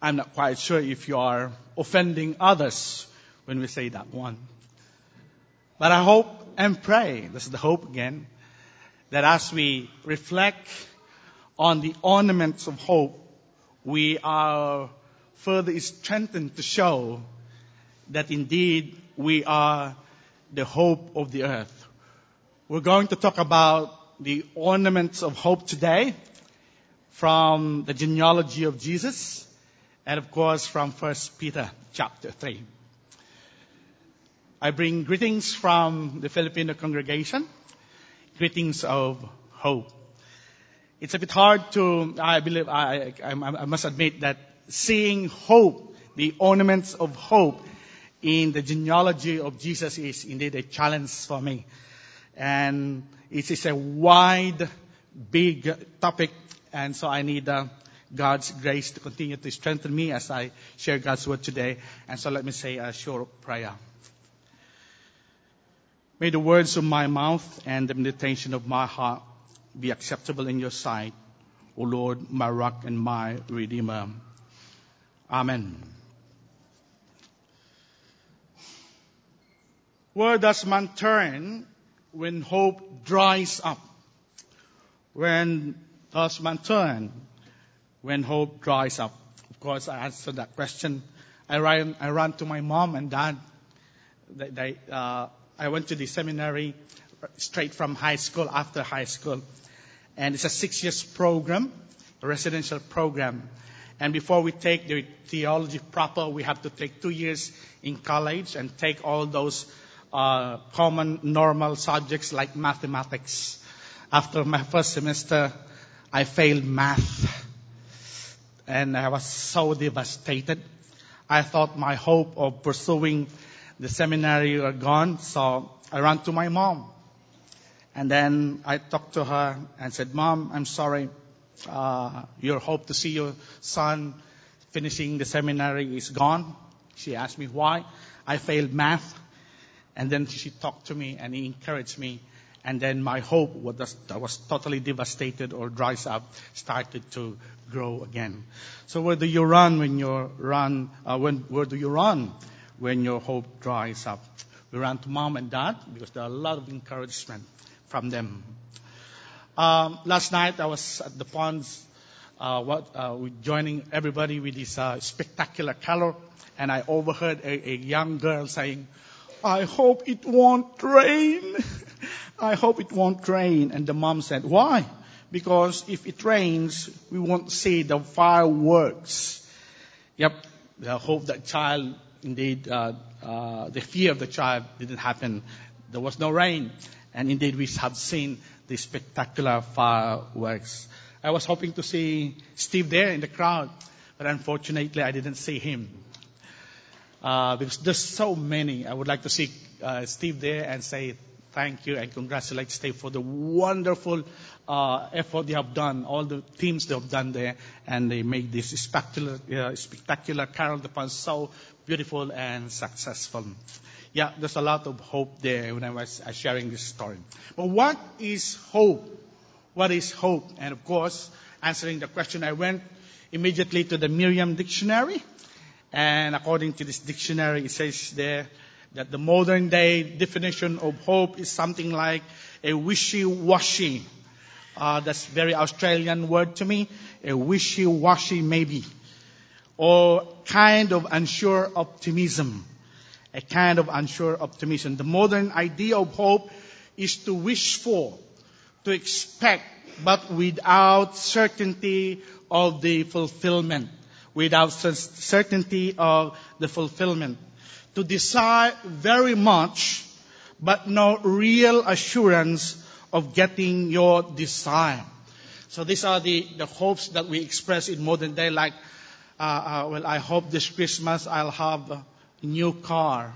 I'm not quite sure if you are offending others when we say that one. But I hope and pray, this is the hope again, that as we reflect on the ornaments of hope, we are further strengthened to show that indeed we are the hope of the earth. We're going to talk about the ornaments of hope today from the genealogy of Jesus and of course from 1 Peter chapter 3. I bring greetings from the Filipino congregation, greetings of hope. It's a bit hard to, I believe, I, I, I must admit that seeing hope, the ornaments of hope in the genealogy of Jesus is indeed a challenge for me. And it is a wide, big topic, and so I need uh, God's grace to continue to strengthen me as I share God's word today. And so let me say a short prayer. May the words of my mouth and the meditation of my heart be acceptable in your sight, O Lord, my rock and my redeemer. Amen. Where does man turn when hope dries up? When does man turn when hope dries up? Of course, I answered that question. I ran, I ran to my mom and dad. They, they, uh, I went to the seminary straight from high school after high school. And it's a six years program, a residential program. And before we take the theology proper, we have to take two years in college and take all those uh, common normal subjects like mathematics. After my first semester, I failed math. And I was so devastated. I thought my hope of pursuing the seminary were gone, so I ran to my mom. And then I talked to her and said, Mom, I'm sorry uh, your hope to see your son finishing the seminary is gone. She asked me why. I failed math. And then she talked to me and encouraged me. And then my hope that was totally devastated or dries up started to grow again. So where do you run when you run, uh, when, where do you run when your hope dries up? We run to mom and dad because there are a lot of encouragement from them. Um, last night I was at the ponds, uh, what, uh, joining everybody with this uh, spectacular color, and I overheard a, a young girl saying, "I hope it won't rain. I hope it won't rain." And the mom said, "Why?" Because if it rains, we won't see the fireworks. Yep, the hope that child, indeed, uh, uh, the fear of the child didn't happen. There was no rain, and indeed we have seen the spectacular fireworks. I was hoping to see Steve there in the crowd, but unfortunately I didn't see him. Uh, because there's so many. I would like to see uh, Steve there and say thank you and congratulate Steve for the wonderful uh, effort they have done, all the teams they have done there, and they made this spectacular, uh, spectacular Carol the Pond so beautiful and successful yeah, there's a lot of hope there when I was sharing this story. But what is hope? What is hope? And of course, answering the question, I went immediately to the Merriam Dictionary. And according to this dictionary, it says there that the modern day definition of hope is something like a wishy-washy. Uh, that's very Australian word to me. A wishy-washy maybe. Or kind of unsure optimism a kind of unsure optimism. The modern idea of hope is to wish for, to expect, but without certainty of the fulfillment. Without certainty of the fulfillment. To desire very much, but no real assurance of getting your desire. So these are the, the hopes that we express in modern day, like, uh, uh, well, I hope this Christmas I'll have a new car.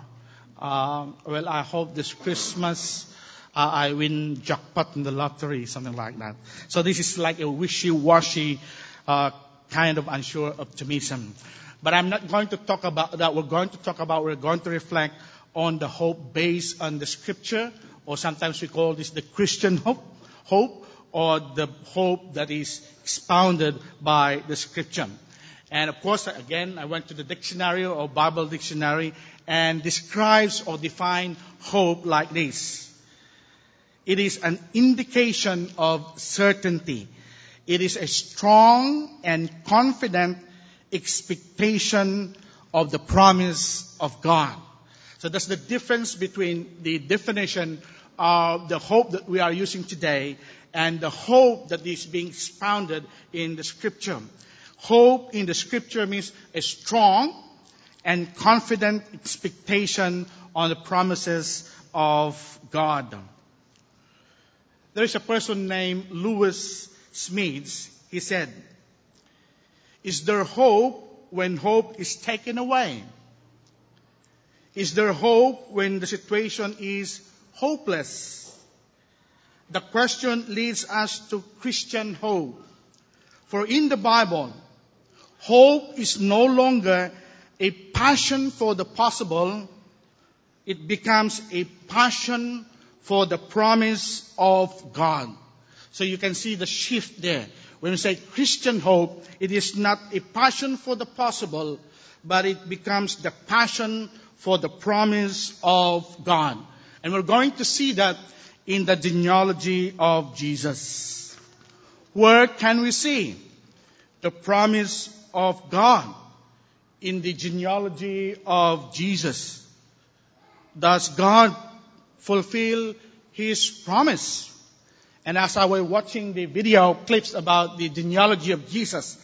Uh, well, I hope this Christmas uh, I win jackpot in the lottery, something like that. So this is like a wishy-washy uh, kind of unsure optimism. But I'm not going to talk about that. We're going to talk about, we're going to reflect on the hope based on the scripture, or sometimes we call this the Christian hope, hope, or the hope that is expounded by the scripture. And of course, again, I went to the dictionary or Bible dictionary and describes or defines hope like this. It is an indication of certainty. It is a strong and confident expectation of the promise of God. So that's the difference between the definition of the hope that we are using today and the hope that is being expounded in the scripture. Hope in the scripture means a strong and confident expectation on the promises of God. There is a person named Lewis Smedes. He said, Is there hope when hope is taken away? Is there hope when the situation is hopeless? The question leads us to Christian hope. For in the Bible, Hope is no longer a passion for the possible. It becomes a passion for the promise of God. So you can see the shift there. When we say Christian hope, it is not a passion for the possible, but it becomes the passion for the promise of God. And we're going to see that in the genealogy of Jesus. Where can we see the promise of God in the genealogy of Jesus. Does God fulfill His promise? And as I was watching the video clips about the genealogy of Jesus,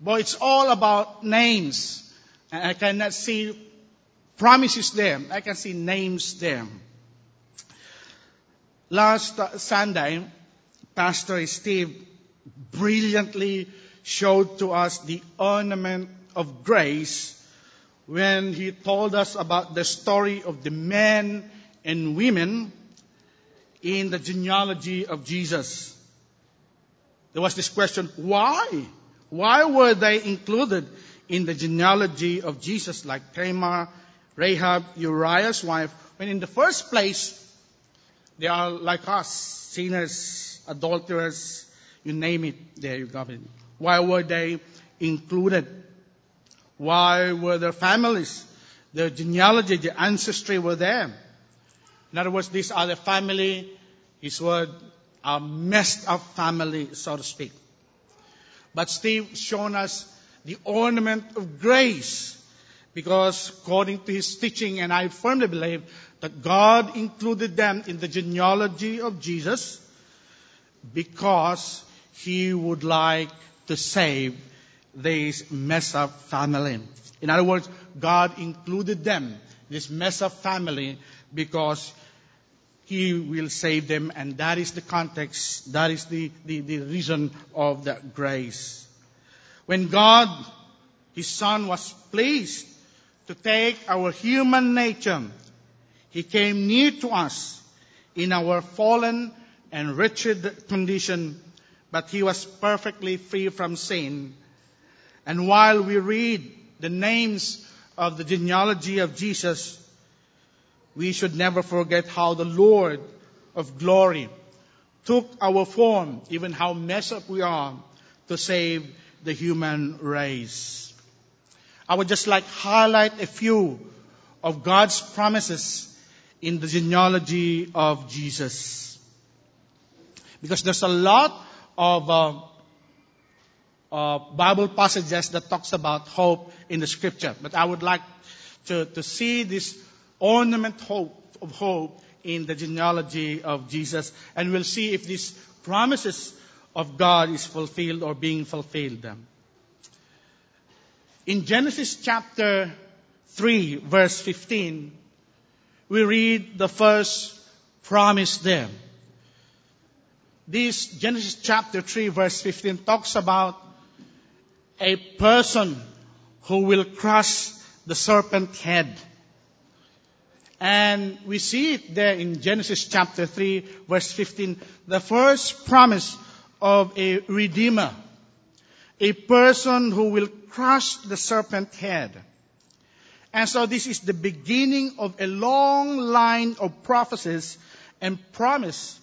boy, it's all about names. And I cannot see promises there. I can see names there. Last Sunday, Pastor Steve brilliantly showed to us the ornament of grace when he told us about the story of the men and women in the genealogy of Jesus. There was this question, why? Why were they included in the genealogy of Jesus like Tamar, Rahab, Uriah's wife, when in the first place, they are like us, sinners, adulterers, you name it, there you got it. Why were they included? Why were their families, their genealogy, their ancestry were there? In other words, these are the family, his word, a messed up family, so to speak. But Steve shown us the ornament of grace because according to his teaching, and I firmly believe that God included them in the genealogy of Jesus because he would like to save this mess up family. In other words, God included them, this mess up family, because He will save them, and that is the context, that is the, the, the reason of that grace. When God, His Son, was pleased to take our human nature, He came near to us in our fallen and wretched condition but he was perfectly free from sin. And while we read the names of the genealogy of Jesus, we should never forget how the Lord of glory took our form, even how messed up we are, to save the human race. I would just like highlight a few of God's promises in the genealogy of Jesus. Because there's a lot of uh, uh, Bible passages that talks about hope in the scripture. But I would like to, to see this ornament hope of hope in the genealogy of Jesus. And we'll see if these promises of God is fulfilled or being fulfilled. In Genesis chapter 3 verse 15, we read the first promise there this Genesis chapter 3 verse 15 talks about a person who will crush the serpent head. And we see it there in Genesis chapter 3 verse 15, the first promise of a redeemer, a person who will crush the serpent head. And so this is the beginning of a long line of prophecies and promise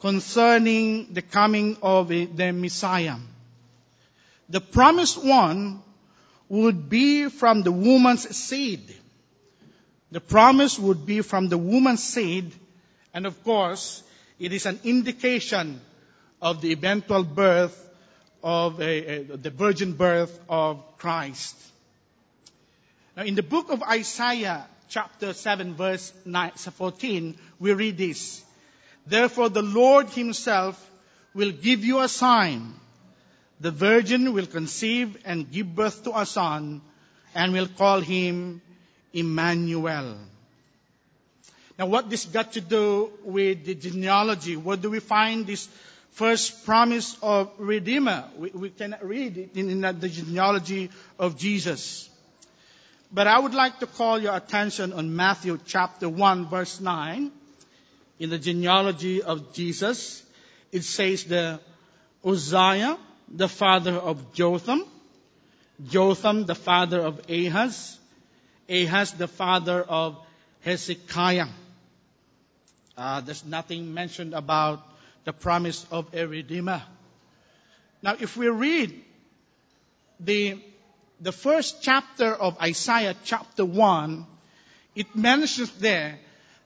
concerning the coming of the Messiah. The promised one would be from the woman's seed. The promise would be from the woman's seed, and of course, it is an indication of the eventual birth of a, a, the virgin birth of Christ. Now, in the book of Isaiah, chapter 7, verse 9, 14, we read this. Therefore, the Lord Himself will give you a sign. The virgin will conceive and give birth to a son, and will call him Emmanuel. Now, what this got to do with the genealogy? Where do we find this first promise of Redeemer? We, we can read it in, in the genealogy of Jesus. But I would like to call your attention on Matthew chapter 1 verse 9. In the genealogy of Jesus, it says the Uzziah, the father of Jotham, Jotham, the father of Ahaz, Ahaz, the father of Hezekiah. Uh, there's nothing mentioned about the promise of a redeemer. Now, if we read the, the first chapter of Isaiah, chapter 1, it mentions there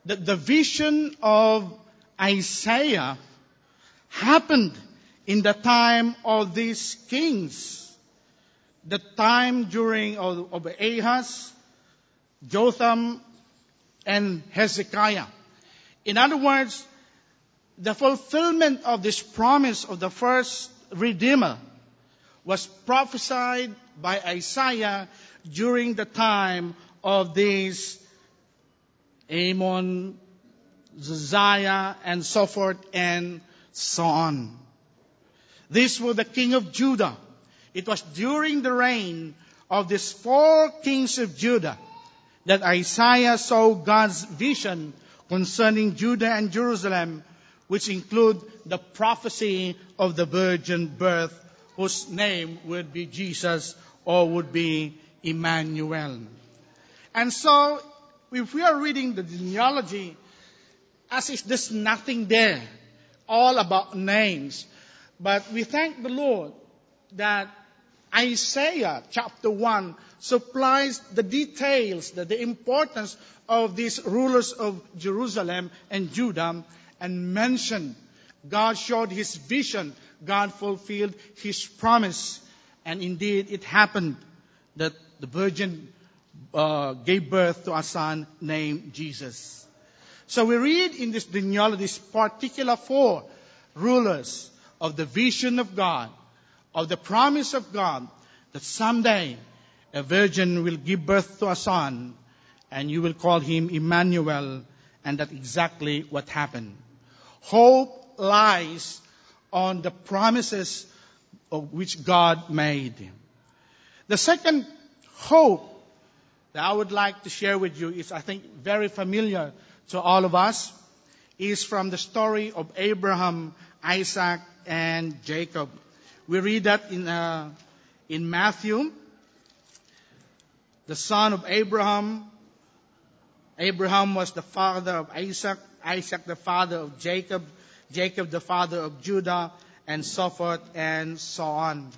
that the vision of Isaiah happened in the time of these kings. The time during of, of Ahaz, Jotham, and Hezekiah. In other words, the fulfillment of this promise of the first Redeemer was prophesied by Isaiah during the time of these Amon, Josiah, and so forth, and so on. These were the king of Judah. It was during the reign of these four kings of Judah that Isaiah saw God's vision concerning Judah and Jerusalem, which include the prophecy of the virgin birth, whose name would be Jesus or would be Emmanuel. And so, if we are reading the genealogy, as if there's nothing there, all about names. But we thank the Lord that Isaiah chapter 1 supplies the details, the, the importance of these rulers of Jerusalem and Judah and mentioned God showed his vision, God fulfilled his promise, and indeed it happened that the virgin uh, gave birth to a son named Jesus. So we read in this genealogy, this particular four rulers of the vision of God, of the promise of God, that someday a virgin will give birth to a son, and you will call him Emmanuel, and that's exactly what happened. Hope lies on the promises of which God made. The second hope that I would like to share with you is, I think, very familiar to all of us, is from the story of Abraham, Isaac, and Jacob. We read that in, uh, in Matthew. The son of Abraham, Abraham was the father of Isaac, Isaac the father of Jacob, Jacob the father of Judah, and so forth and so on.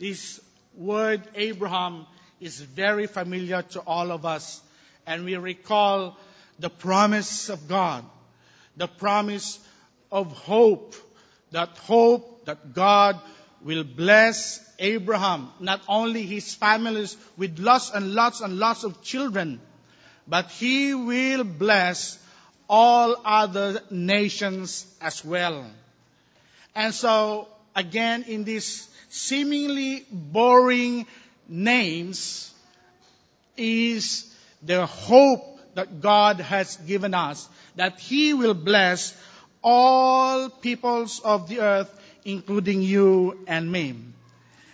This word Abraham is very familiar to all of us, and we recall the promise of God, the promise of hope, that hope that God will bless Abraham, not only his families with lots and lots and lots of children, but he will bless all other nations as well. And so, again, in these seemingly boring names is the hope that God has given us, that He will bless all peoples of the earth, including you and me.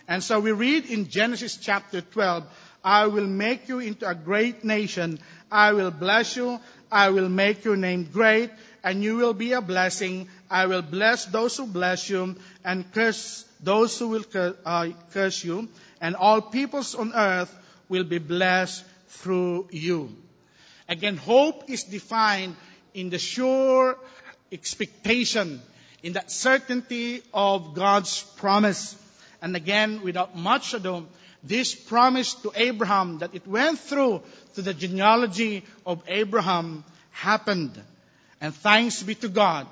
And so we read in Genesis chapter 12, I will make you into a great nation. I will bless you. I will make your name great and you will be a blessing. I will bless those who bless you and curse those who will uh, curse you. And all peoples on earth will be blessed through you. Again, hope is defined in the sure expectation, in that certainty of God's promise. And again, without much ado, this promise to Abraham that it went through to the genealogy of Abraham happened. And thanks be to God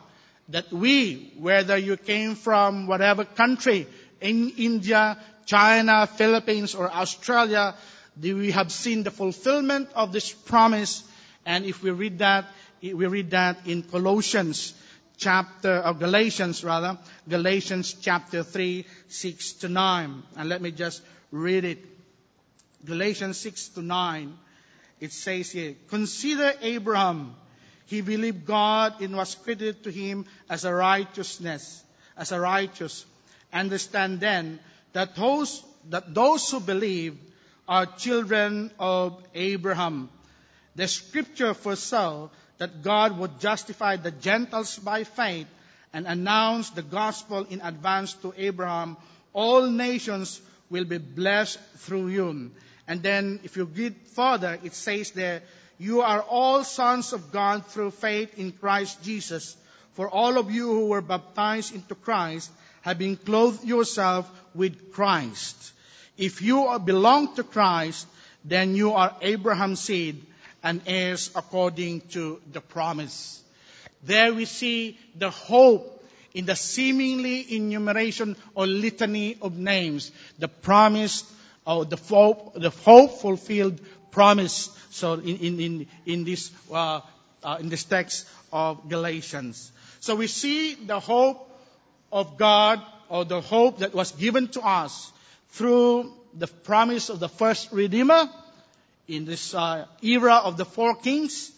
that we, whether you came from whatever country, in India, China, Philippines, or Australia, we have seen the fulfillment of this promise. And if we read that, we read that in Colossians chapter, of Galatians rather, Galatians chapter 3, 6 to 9. And let me just read it. Galatians 6 to 9. It says here, Consider Abraham. He believed God and was credited to him as a righteousness, as a righteous. Understand then that those, that those who believe are children of Abraham. The scripture foresaw that God would justify the Gentiles by faith and announce the gospel in advance to Abraham. All nations will be blessed through you. And then if you read further, it says there, you are all sons of God through faith in Christ Jesus. For all of you who were baptized into Christ have been clothed yourself with Christ. If you belong to Christ, then you are Abraham's seed and heirs according to the promise. There we see the hope in the seemingly enumeration or litany of names, the promise or the hope, the hope fulfilled promise. So in, in, in, in this, uh, uh, in this text of Galatians. So we see the hope of God or the hope that was given to us through the promise of the first Redeemer in this uh, era of the four kings,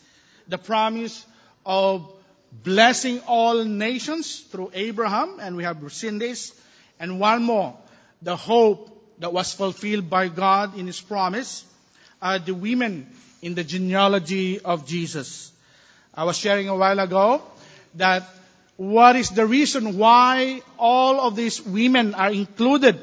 the promise of blessing all nations through Abraham, and we have seen this, and one more, the hope that was fulfilled by God in His promise, are the women in the genealogy of Jesus. I was sharing a while ago that what is the reason why all of these women are included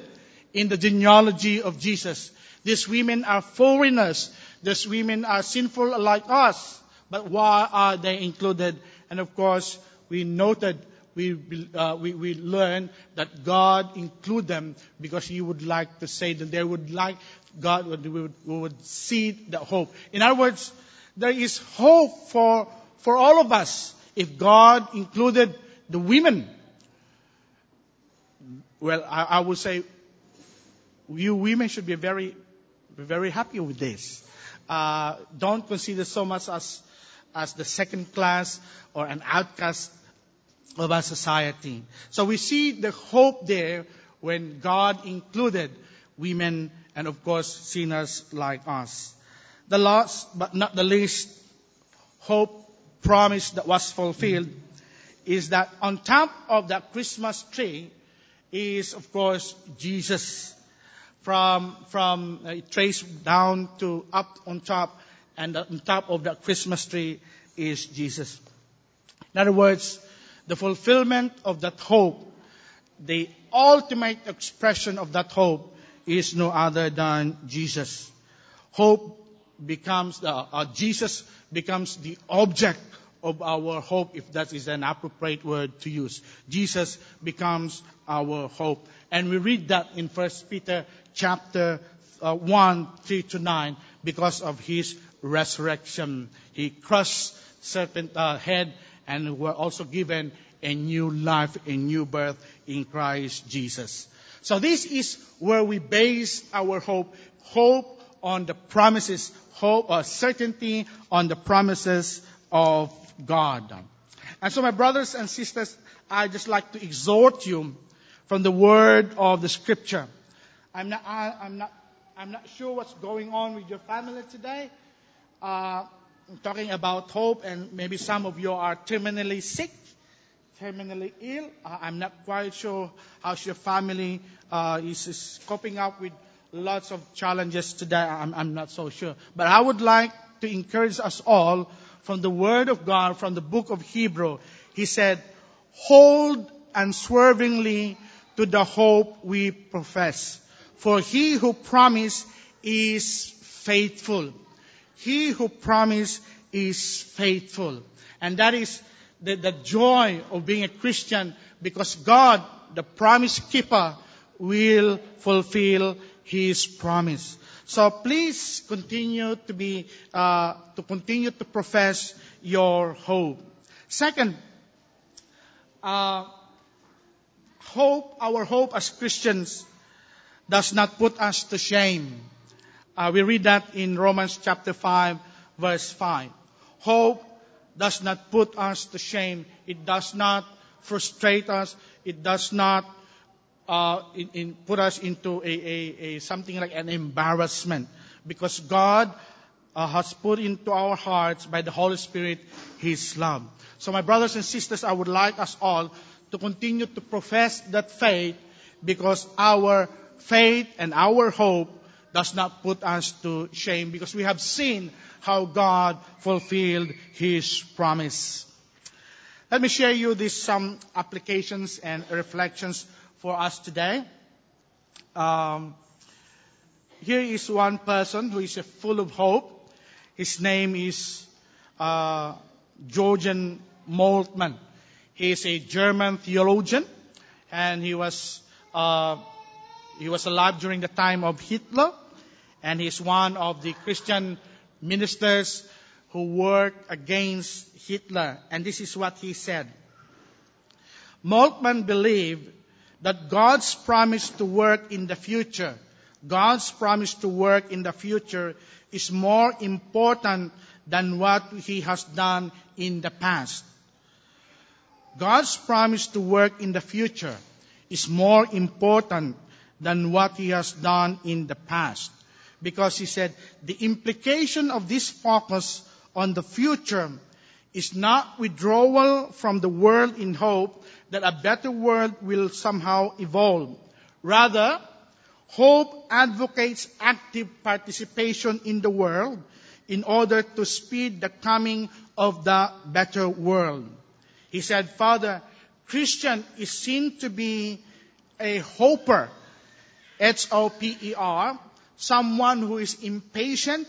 in the genealogy of Jesus. These women are foreigners. These women are sinful like us. But why are they included? And of course, we noted, we, uh, we, we learned that God include them because He would like to say that they would like God would, would, would see the hope. In other words, there is hope for, for all of us if God included the women, well, I, I would say you women should be very, very happy with this. Uh, don't consider so much as, as the second class or an outcast of our society. So we see the hope there when God included women and of course sinners like us. The last but not the least hope promise that was fulfilled is that on top of that Christmas tree is, of course, Jesus. From, from uh, down to up on top, and on top of that Christmas tree is Jesus. In other words, the fulfillment of that hope, the ultimate expression of that hope is no other than Jesus. Hope becomes, the, uh, Jesus becomes the object of our hope, if that is an appropriate word to use. Jesus becomes our hope. And we read that in 1 Peter chapter uh, 1, 3 to 9, because of his resurrection. He crushed serpent uh, head and were also given a new life, a new birth in Christ Jesus. So this is where we base our hope. Hope on the promises, hope or certainty on the promises of God. And so, my brothers and sisters, I just like to exhort you from the word of the scripture. I'm not, I, am not, I'm not sure what's going on with your family today. Uh, I'm talking about hope, and maybe some of you are terminally sick, terminally ill. Uh, I'm not quite sure how your family uh, is, is coping up with lots of challenges today. I'm, I'm not so sure. But I would like to encourage us all from the Word of God, from the book of Hebrew. He said, hold unswervingly to the hope we profess. For he who promised is faithful. He who promised is faithful. And that is the, the joy of being a Christian because God, the promise keeper, will fulfill His promise. So please continue to be, uh, to continue to profess your hope. Second, uh, hope, our hope as Christians does not put us to shame. Uh, we read that in Romans chapter 5 verse 5. Hope does not put us to shame. It does not frustrate us. It does not uh, in, in put us into a, a, a, something like an embarrassment because God uh, has put into our hearts by the Holy Spirit His love. So my brothers and sisters, I would like us all to continue to profess that faith because our faith and our hope does not put us to shame because we have seen how God fulfilled His promise. Let me share you these some applications and reflections for us today. Um, here is one person who is full of hope. His name is uh, Jürgen Moltmann. He is a German theologian, and he was uh, he was alive during the time of Hitler, and he's one of the Christian ministers who worked against Hitler. And this is what he said. Moltmann believed that God's promise to work in the future, God's promise to work in the future is more important than what he has done in the past. God's promise to work in the future is more important than what he has done in the past. Because he said the implication of this focus on the future is not withdrawal from the world in hope that a better world will somehow evolve. Rather, hope advocates active participation in the world in order to speed the coming of the better world. He said, Father, Christian is seen to be a hoper, H-O-P-E-R, someone who is impatient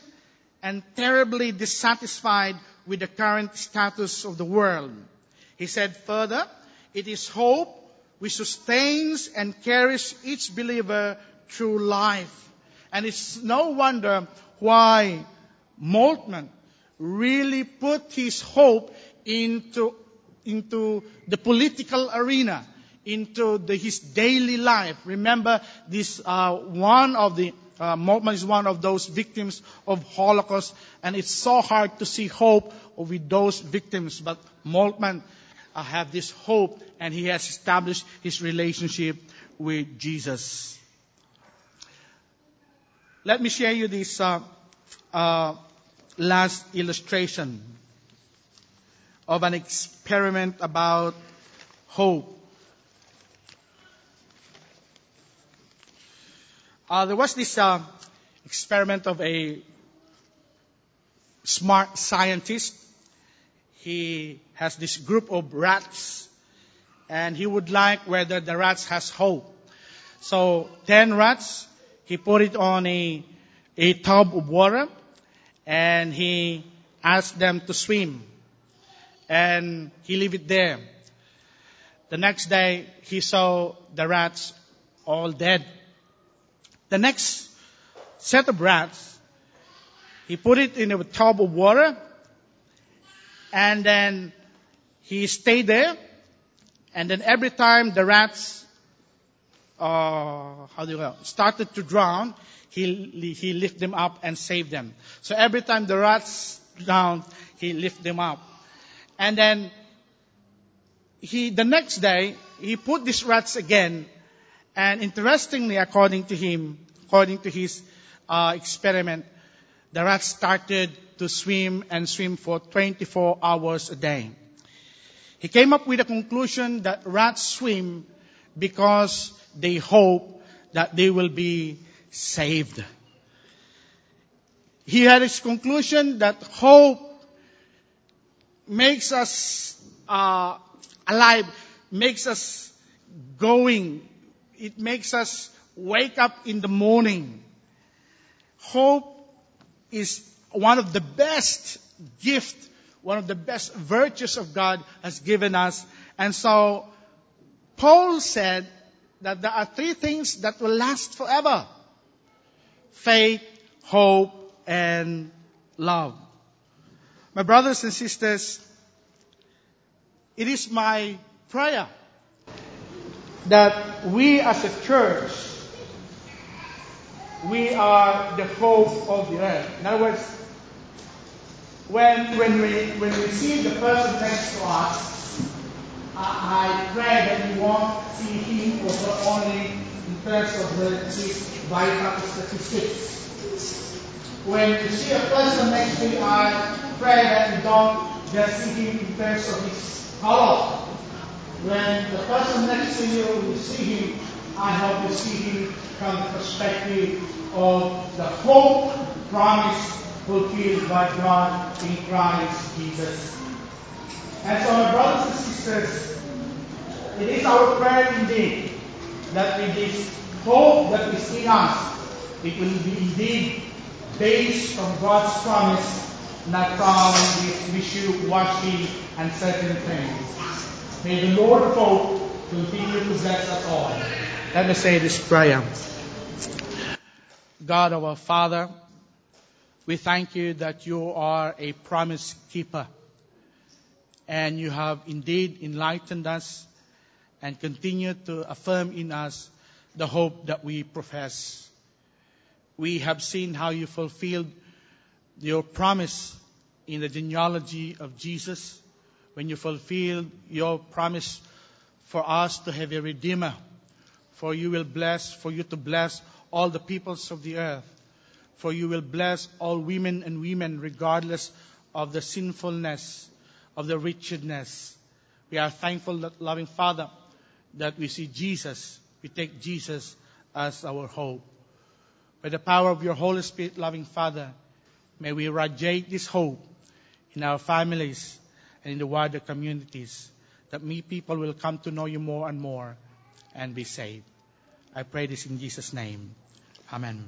and terribly dissatisfied with the current status of the world. He said further, it is hope which sustains and carries each believer through life. And it's no wonder why Moltmann really put his hope into, into the political arena, into the, his daily life. Remember, this uh, one of the uh, Moltmann is one of those victims of Holocaust, and it's so hard to see hope with those victims. But Moltmann uh, have this hope, and he has established his relationship with Jesus. Let me share you this uh, uh, last illustration of an experiment about hope. Uh, there was this uh, experiment of a smart scientist. He has this group of rats, and he would like whether the rats has hope. So ten rats, he put it on a a tub of water, and he asked them to swim, and he leave it there. The next day, he saw the rats all dead. The next set of rats, he put it in a tub of water and then he stayed there and then every time the rats uh, how do you go, started to drown, he, he lift them up and saved them. So every time the rats drowned, he lifted them up. And then he, the next day, he put these rats again and interestingly, according to him, according to his uh, experiment, the rats started to swim and swim for 24 hours a day. He came up with a conclusion that rats swim because they hope that they will be saved. He had his conclusion that hope makes us uh, alive, makes us going, it makes us wake up in the morning. Hope is one of the best gift, one of the best virtues of God has given us. And so Paul said that there are three things that will last forever. faith, hope, and love. My brothers and sisters, it is my prayer that we as a church, we are the hope of the earth. In other words, when, when, we, when we see the person next to us, I, I pray that we won't see him also only in terms of the, his vital statistics. When you see a person next to you, I pray that you don't just see him in terms of his color. When the person next to you, you see him, I hope you see him from the perspective of the hope promised fulfilled by God in Christ Jesus. And so, my brothers and sisters, it is our prayer indeed that with this hope that is in us, it will be indeed based on God's promise, not from this wishy-washy and certain things. May the Lord of hope continue to bless us all. Let me say this prayer. God our Father, we thank you that you are a promise keeper and you have indeed enlightened us and continue to affirm in us the hope that we profess. We have seen how you fulfilled your promise in the genealogy of Jesus when you fulfilled your promise for us to have a redeemer for you will bless for you to bless all the peoples of the earth for you will bless all women and women regardless of the sinfulness, of the wretchedness. We are thankful, that, loving Father, that we see Jesus. We take Jesus as our hope. By the power of your Holy Spirit, loving Father, may we radiate this hope in our families and in the wider communities, that me people will come to know you more and more and be saved. I pray this in Jesus' name. Amen.